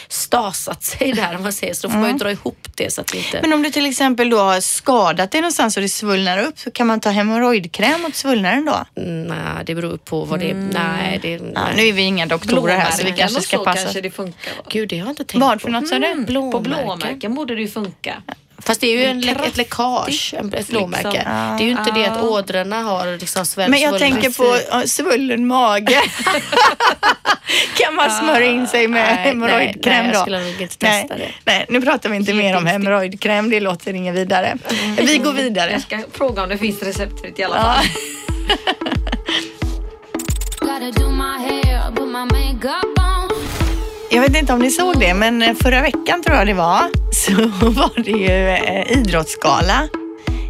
D: stasat sig där om man säger så. Då får man ju dra ihop det så att det inte...
B: Men om du till exempel då har skadat dig någonstans och det svullnar upp så kan man ta hemorrojdkräm mot svullnaden då?
D: Mm, Nej, det beror på vad det är. Nej, det
B: Ja,
D: nej.
B: nu är vi inga doktorer här så vi kanske ska passa.
C: kanske det funkar. Va?
D: Gud, det har jag inte tänkt
B: Vad
D: på.
B: för något sa du?
C: På
D: Blåmärken.
C: blåmärken borde det ju funka.
D: Fast det är ju en, lä- ett läckage, en- ett blåmärke.
C: liksom.
D: Det är ju inte det att
C: Ah.
D: ådrorna har liksom sväll,
B: Men jag
D: svullnat.
B: tänker på svullen mage. kan man smörja in sig med hemorrojdkräm
D: nej, jag
B: då?
D: skulle nog inte
B: nej,
D: testa det.
B: nej, nu pratar vi inte
C: Helt
B: mer om hemorrojdkräm. Det låter inget vidare. Vi går vidare.
C: Jag ska fråga om det finns receptfritt i alla fall.
B: Jag vet inte om ni såg det, men eh, förra veckan tror jag det var, så var det ju eh, idrottsgala.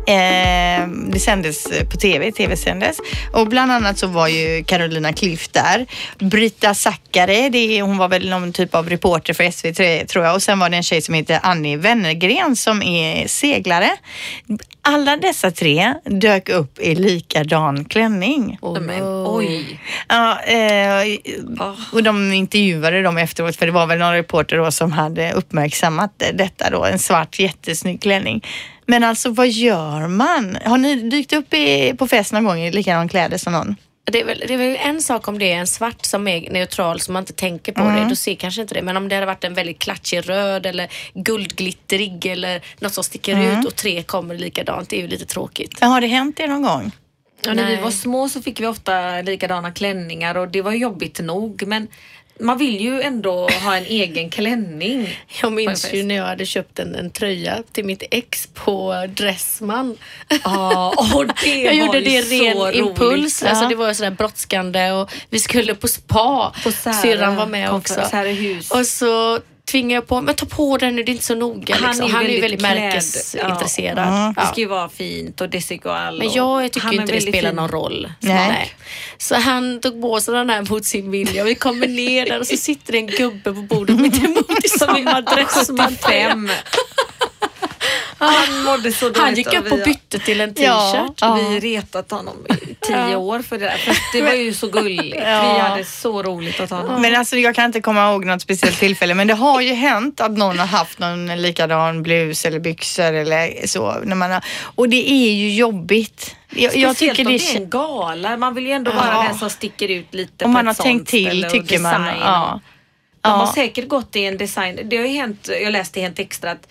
B: Eh, det sändes på tv, tv sändes. Och bland annat så var ju Carolina Klüft där. Brita Zackari, det är, hon var väl någon typ av reporter för SVT tror jag. Och sen var det en tjej som heter Annie Wennergren som är seglare. Alla dessa tre dök upp i likadan klänning.
D: Oh,
C: Men, oj.
B: Ja, eh,
C: Ah.
B: och de intervjuade dem efteråt för det var väl någon reporter då som hade uppmärksammat detta då, en svart jättesnygg klänning. Men alltså vad gör man? Har ni dykt upp i, på fest någon gång i likadan kläder som någon?
D: Det är, väl, det är väl en sak om det är en svart som är neutral som man inte tänker på
B: Mm.
D: det. Då ser kanske inte det. Men om det hade varit en väldigt klatschig röd eller guldglittrig eller något som sticker
B: Mm.
D: ut och tre kommer likadant. Det är ju lite tråkigt.
B: Har det hänt er någon gång?
C: Ja, när vi var små så fick vi ofta likadana klänningar och det var jobbigt nog. Men man vill ju ändå ha en egen klänning.
D: Jag minns ju när jag hade köpt en, en tröja till mitt ex på Dressman.
C: Ja, och det
D: jag gjorde det ren
C: roligt.
D: impuls. Alltså
B: Ja.
D: det var sådär brådskande och vi skulle på spa.
C: På
D: Syrran var med också. Och så tvingade jag på men ta på den nu, det är inte så noga.
C: Han
D: liksom.
C: är
D: han är ju
C: väldigt
D: väldigt
C: klädd.
D: märkesintresserad.
B: Ja.
C: Det ska ju vara fint och desigual.
D: Men
C: och-
D: jag tycker
C: är
D: inte det
C: väldigt
D: spelar
C: fin.
D: någon roll.
B: Nej.
D: Så han tog på sig den här mot sin vilja. Vi kommer ner där och så sitter det en gubbe på bordet mitt emot i samma dressman.
C: 75. Han mådde så dåligt.
D: Han gick upp och bytte till en t-shirt.
B: Ja.
C: Vi retat honom i tio år för det där. För det var ju så gulligt.
B: Ja.
C: Vi hade så roligt åt honom.
B: Men alltså jag kan inte komma ihåg något speciellt tillfälle men det har ju hänt att någon har haft någon likadan blus eller byxor eller så. När man har, och det är ju jobbigt. Jag, jag tycker
C: om
B: det
C: det är en gala. Man vill ju ändå
B: Ja.
C: vara den som sticker ut lite
B: om
C: på
B: man har tänkt till tycker man. Ja.
C: De har
B: Ja.
C: säkert gått i en design. Det har ju hänt, jag läste i Hänt Extra att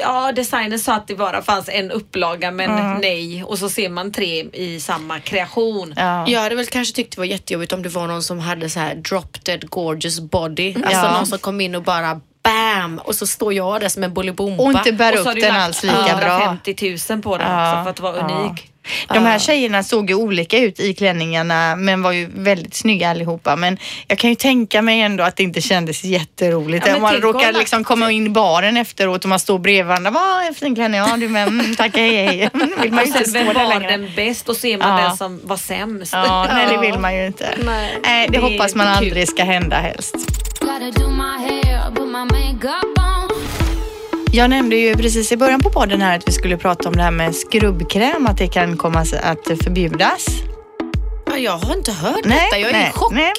C: ja, designen sa att det bara fanns en upplaga men
B: Mm.
C: nej. Och så ser man tre i samma kreation.
B: Ja.
D: Jag hade väl kanske tyckt det var jättejobbigt om det var någon som hade så här drop dead gorgeous body. Alltså
B: Ja.
D: någon som kom in och bara bam! Och så står jag där som en bolibompa.
B: Och inte bär
C: Och
B: upp den alls lika bra.
C: 150 000 på den
B: Ja,
C: också för att vara
B: ja.
C: unik.
B: De här tjejerna såg ju olika ut i klänningarna men var ju väldigt snygga allihopa. Men jag kan ju tänka mig ändå att det inte kändes jätteroligt.
C: Ja,
B: man råkar
C: om-
B: liksom komma in i baren efteråt och man står bredvid varandra. Vad en fin klänning. Ja du med. Mm, tack hej hej. Vill man ju inte stå
C: vem var
B: längre.
C: den bäst och ser man
B: Ja.
C: den som var sämst.
B: Ja, nej det vill man ju inte.
D: Nej.
B: Det
C: Det
B: hoppas man aldrig ska hända helst. Jag nämnde ju precis i början på podden här att vi skulle prata om det här med skrubbkräm, att det kan komma att förbjudas.
D: Ja, jag har inte hört detta. Jag är i chock.
B: nej.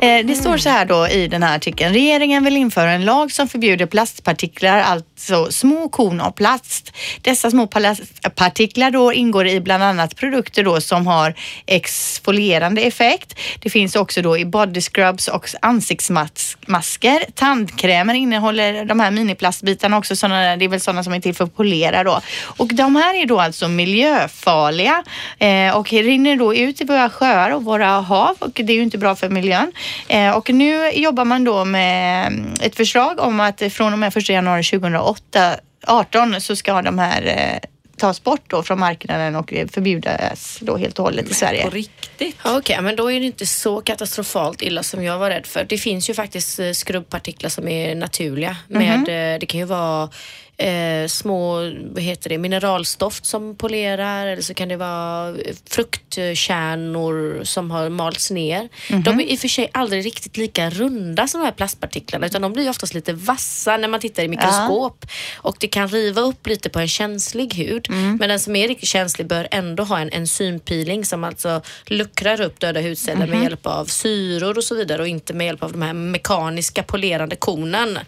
B: Eh, Det står så här då i den här artikeln. Regeringen vill införa en lag som förbjuder plastpartiklar, alltså små korn av plast. Dessa små plastpartiklar då ingår i bland annat produkter då som har exfolierande effekt. Det finns också då i body scrubs och ansiktsmasker. Tandkrämer innehåller de här miniplastbitarna också. Såna, det är väl sådana som är till för att polera då. Och de här är då alltså miljöfarliga eh, och rinner då ut i våra sjöar och våra hav och det är ju inte bra för miljön. Eh, och nu jobbar man då med mm, ett förslag om att från och med 1 januari 2008 18 så ska de här eh, tas bort då från marknaden och eh, förbjudas då helt och hållet i Sverige.
C: På riktigt.
D: Okej, men då är det inte så katastrofalt illa som jag var rädd för. Det finns ju faktiskt skrubbpartiklar som är naturliga. Med, eh, det kan ju vara eh, små vad heter det, mineralstoft som polerar eller så kan det vara fruktkärnor som har malts ner. De är i och för sig aldrig riktigt lika runda som de här plastpartiklarna utan de blir oftast lite vassa när man tittar i mikroskop och det kan riva upp lite på en känslig hud. Men den som är riktigt känslig bör ändå ha en enzympeeling som alltså luckrar upp döda hudceller med hjälp av syror och så vidare och inte med hjälp av de här mekaniska polerande kornen.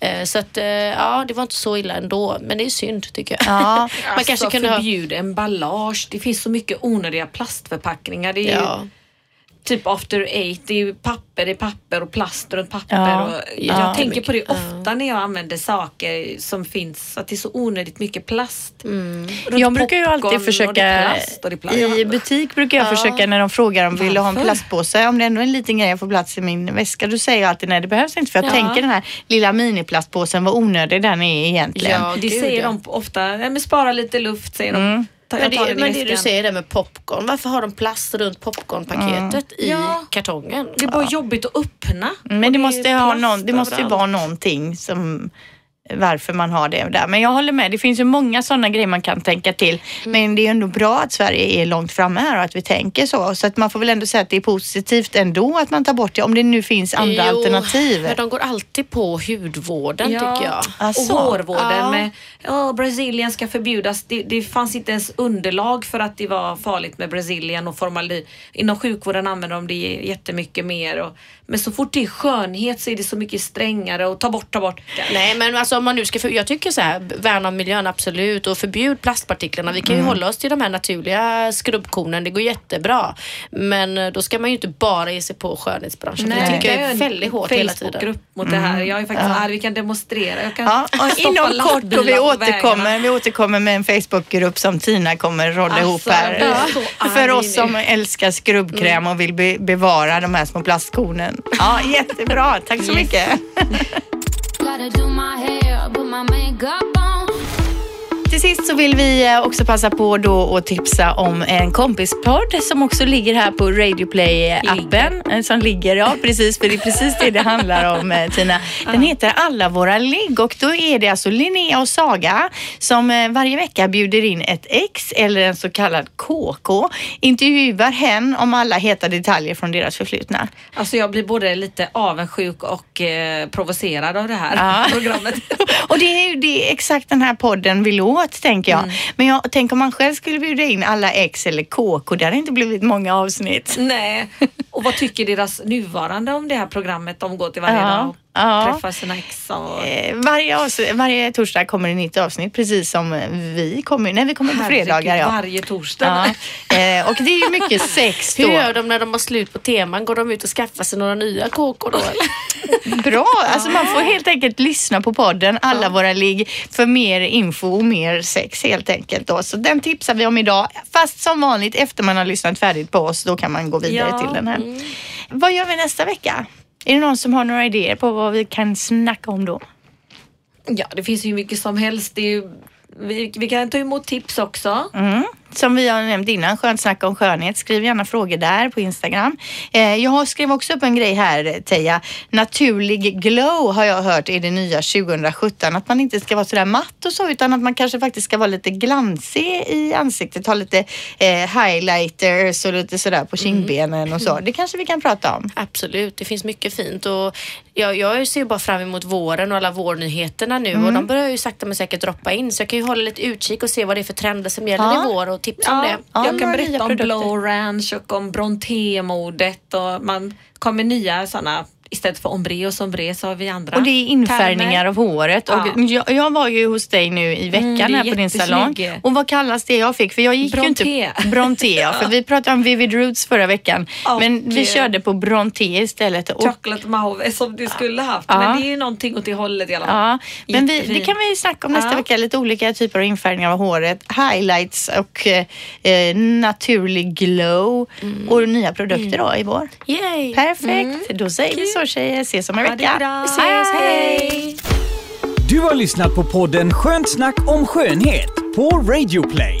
D: Eh, så att eh, ja, det var inte så illa ändå, men det är synd tycker jag.
B: Ja,
D: Man
C: alltså,
D: kanske kunde ha...
C: förbjud emballage. Det finns så mycket onödiga plastförpackningar. Det är ju
D: Ja.
C: Typ after eight. Det är papper, det är papper och plast runt papper.
B: Ja.
C: Och jag
B: Ja.
C: tänker på det ofta när jag använder saker som finns. Att det är så onödigt mycket plast. Runt
B: Jag brukar ju alltid
C: och det
B: försöka,
C: är plast och det är plast.
B: i butik brukar jag försöka när de frågar om vill du ha en plastpåse, om det ändå är en liten grej jag får plats i min väska, då säger jag alltid nej det behövs inte för jag
D: Ja.
B: tänker den här lilla miniplastpåsen vad onödig den är egentligen.
D: Ja,
C: Det
D: gud,
C: säger
D: ja.
C: de ofta. Ja, men spara lite luft säger
B: Mm.
C: de.
D: Men det, men det du säger där med popcorn, varför har de plast runt popcornpaketet i
C: Ja.
D: kartongen?
C: Det är bara jobbigt att öppna.
B: Men
C: Och
B: det
C: är
B: måste, ha någon, det måste ju vara någonting som varför man har det där. Men jag håller med, det finns ju många sådana grejer man kan tänka till. Men det är ändå bra att Sverige är långt framme här och att vi tänker så. Så att man får väl ändå säga att det är positivt ändå att man tar bort det, om det nu finns andra
D: Jo,
B: alternativ.
D: Men de går alltid på hudvården tycker jag.
B: Alltså,
C: och hårvården
D: ja.
C: med ja, Brazilian ska förbjudas. Det, det fanns inte ens underlag för att det var farligt med Brazilian och formalin. Inom sjukvården använder de det jättemycket mer. Och, men så fort det är skönhet så är det så mycket strängare och ta bort, ta bort.
D: Nej men alltså om man nu ska, för, jag tycker så här, värna om miljön absolut och förbjud plastpartiklarna. Vi kan ju hålla oss till de här naturliga skrubbkornen, det går jättebra. Men eh, då ska man ju inte bara ge sig på skönhetsbranschen. för det tycker jag är väldigt hårt hela tiden.
C: Facebookgrupp mot det här. Jag är faktiskt arg. Vi kan demonstrera. Jag kan
B: Ja, inom kort och vi återkommer, vi återkommer med en Facebookgrupp som Tina kommer rodda
C: Alltså,
B: ihop här. För oss som älskar skrubbkräm och vill be bevara de här små plastkornen. Ja, jättebra. Tack så mycket. Till sist så vill vi eh, också passa på då att tipsa om en kompispodd som också ligger här på Radio Play-appen. eh, Som ligger, ja precis, för det är precis det det handlar om eh, Tina. Den heter Alla våra ligg och då är det alltså Linnea och Saga som varje vecka bjuder in ett ex eller en så kallad KK. Intervjuar hen om alla heta detaljer från deras förflutna.
C: Alltså jag blir både lite avundsjuk och eh, provocerad av det här
B: Ja.
C: programmet.
B: Och det är ju det exakt den här podden vill åt, tänker jag. Men jag tänk om man själv skulle bjuda in alla ex eller KK, det hade inte blivit många avsnitt.
C: Nej. Och vad tycker deras nuvarande om det här programmet? De går till varje
B: Ja,
C: dag
B: ja.
C: träffar sina ex. Och...
B: Eh, Varje, varje torsdag kommer det nytt avsnitt, precis som vi kommer. Nej, vi kommer på fredagar. Ja.
C: Varje torsdag.
B: Ja. Eh, och det är ju mycket sex
D: Hur
B: då.
D: gör de när de har slut på teman? Går de ut och skaffar sig några nya kåkor då?
B: Bra, alltså man får helt enkelt lyssna på podden, alla våra ligg, för mer info och mer sex helt enkelt. Då. Så den tipsar vi om idag. Fast som vanligt efter man har lyssnat färdigt på oss, då kan man gå vidare
C: Ja,
B: till den här. Vad gör vi nästa vecka? Är det någon som har några idéer på vad vi kan snacka om då?
C: Ja, det finns ju mycket som helst. Ju, vi, vi kan ta emot tips också.
B: Mm. Som vi har nämnt innan, Skönt snack om skönhet. Skriv gärna frågor där på Instagram. Eh, jag skrev också upp en grej här, Teija. Naturlig glow har jag hört är det nya 2017. Att man inte ska vara sådär matt och så, utan att man kanske faktiskt ska vara lite glansig i ansiktet. Ha lite eh, highlighters och lite sådär på kindbenen och så. Det kanske vi kan prata om.
D: Absolut, det finns mycket fint och jag, jag ser ju bara fram emot våren och alla vårnyheterna nu och de börjar ju sakta men säkert droppa in så jag kan ju hålla lite utkik och se vad det är för trender som gäller
B: Ja.
D: i vår och tipsa om
C: Ja,
D: det.
B: Ja,
C: jag kan berätta om. Blow Orange och om Bronté-modet och man kommer nya sådana istället för ombre och sombre så har vi andra
B: Och det är infärgningar
C: termer.
B: av håret. Och
C: Ja.
B: jag, jag var ju hos dig nu i veckan
C: Mm, det är
B: här på din salong. Och vad kallas det jag fick? För jag gick
C: Bronté.
B: ju inte... Bronté. ja. För vi pratade om Vivid Roots förra veckan.
C: Och,
B: men vi
C: eh,
B: körde på Bronté istället. Och,
C: Chocolate mauve som du skulle haft.
B: Ja.
C: Men det är ju någonting åt det hållet i alla fall.
B: Ja, men vi, det kan vi snacka om nästa vecka. Lite olika typer av infärgningar av håret. Highlights och eh, eh, naturlig glow.
C: Mm.
B: Och nya produkter då i vår.
D: Yay!
B: Perfekt. Då säger vi så tjejer. Ses om en vecka.
C: bra.
D: Vi ses, hej!
A: Du har lyssnat på podden Skönt snack om skönhet på Radio Play.